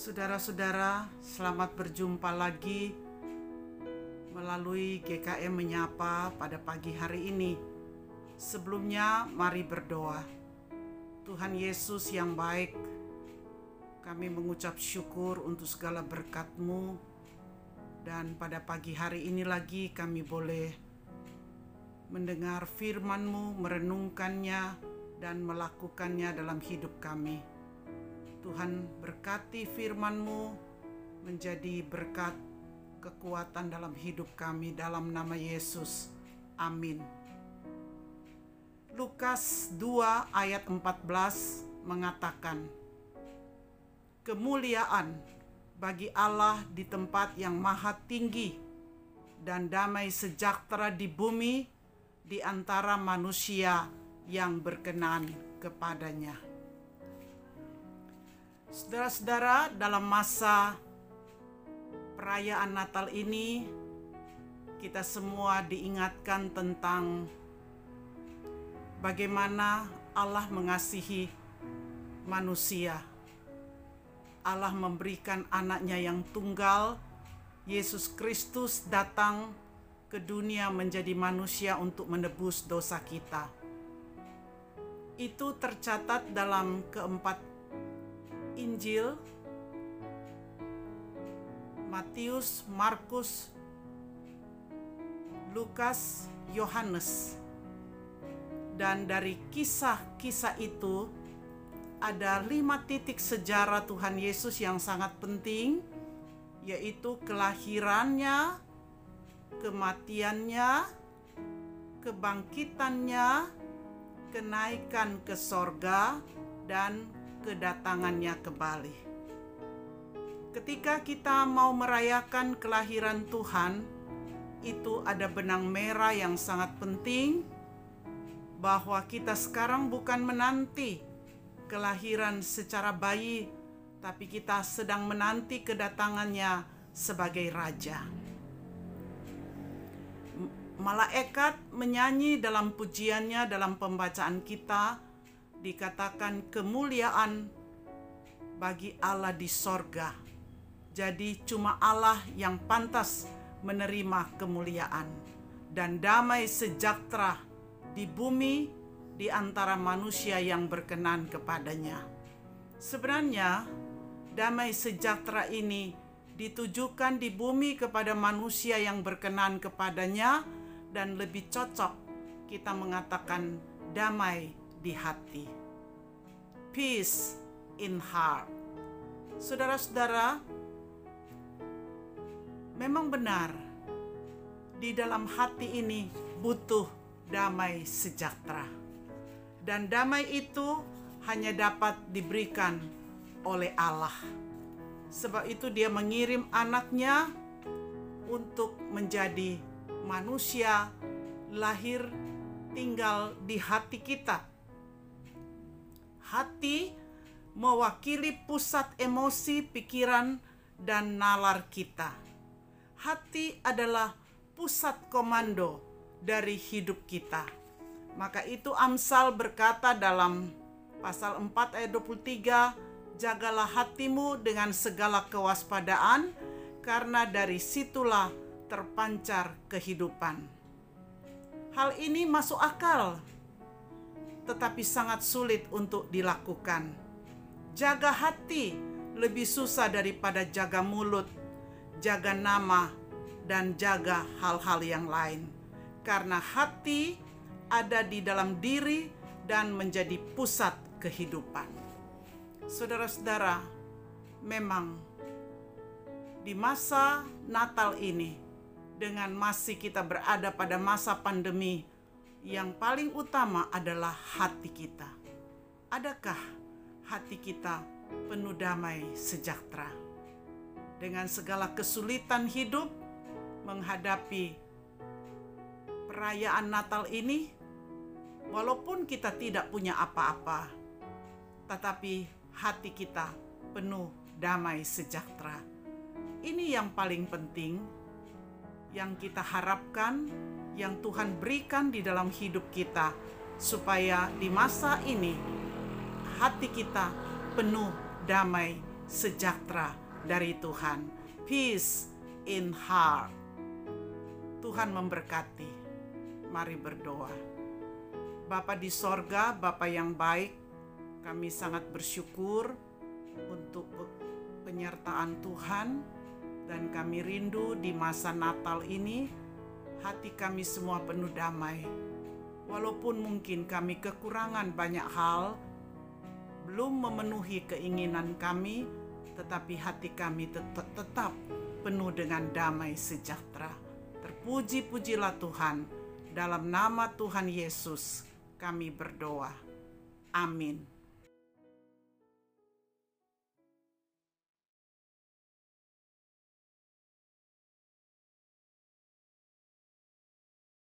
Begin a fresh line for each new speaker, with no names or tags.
Saudara-saudara, selamat berjumpa lagi melalui GKM Menyapa pada pagi hari ini. Sebelumnya, mari berdoa. Tuhan Yesus yang baik, kami mengucap syukur untuk segala berkat-Mu dan pada pagi hari ini lagi kami boleh mendengar firman-Mu, merenungkannya, dan melakukannya dalam hidup kami. Tuhan berkati firman-Mu menjadi berkat kekuatan dalam hidup kami dalam nama Yesus. Amin. Lukas 2 ayat 14 mengatakan, Kemuliaan bagi Allah di tempat yang maha tinggi dan damai sejahtera di bumi di antara manusia yang berkenan kepadanya. Saudara-saudara, dalam masa perayaan Natal ini, kita semua diingatkan tentang bagaimana Allah mengasihi manusia. Allah memberikan anaknya yang tunggal, Yesus Kristus datang ke dunia menjadi manusia untuk menebus dosa kita. Itu tercatat dalam keempat Injil Matius, Markus, Lukas, Yohanes. Dan dari kisah-kisah itu ada lima titik sejarah Tuhan Yesus yang sangat penting, yaitu kelahirannya, kematiannya, kebangkitannya, kenaikan ke sorga, dan kedatangannya kembali. Ketika kita mau merayakan kelahiran Tuhan, itu ada benang merah yang sangat penting bahwa kita sekarang bukan menanti kelahiran secara bayi, tapi kita sedang menanti kedatangannya sebagai raja. Malaikat menyanyi dalam pujiannya dalam pembacaan kita dikatakan kemuliaan bagi Allah di sorga. Jadi cuma Allah yang pantas menerima kemuliaan dan damai sejahtera di bumi di antara manusia yang berkenan kepadanya. Sebenarnya damai sejahtera ini ditujukan di bumi kepada manusia yang berkenan kepadanya dan lebih cocok kita mengatakan damai di hati. Peace in heart. Saudara-saudara, memang benar di dalam hati ini butuh damai sejahtera. Dan damai itu hanya dapat diberikan oleh Allah. Sebab itu dia mengirim anaknya untuk menjadi manusia lahir tinggal di hati kita hati mewakili pusat emosi, pikiran, dan nalar kita. Hati adalah pusat komando dari hidup kita. Maka itu Amsal berkata dalam pasal 4 ayat 23, jagalah hatimu dengan segala kewaspadaan, karena dari situlah terpancar kehidupan. Hal ini masuk akal tetapi sangat sulit untuk dilakukan. Jaga hati lebih susah daripada jaga mulut, jaga nama, dan jaga hal-hal yang lain, karena hati ada di dalam diri dan menjadi pusat kehidupan. Saudara-saudara, memang di masa Natal ini, dengan masih kita berada pada masa pandemi yang paling utama adalah hati kita. Adakah hati kita penuh damai sejahtera? Dengan segala kesulitan hidup menghadapi perayaan Natal ini, walaupun kita tidak punya apa-apa, tetapi hati kita penuh damai sejahtera. Ini yang paling penting yang kita harapkan yang Tuhan berikan di dalam hidup kita, supaya di masa ini hati kita penuh damai sejahtera dari Tuhan. Peace in heart. Tuhan memberkati. Mari berdoa. Bapa di sorga, Bapa yang baik, kami sangat bersyukur untuk penyertaan Tuhan dan kami rindu di masa Natal ini hati kami semua penuh damai. Walaupun mungkin kami kekurangan banyak hal, belum memenuhi keinginan kami, tetapi hati kami tetap, tetap penuh dengan damai sejahtera. Terpuji-pujilah Tuhan, dalam nama Tuhan Yesus kami berdoa. Amin.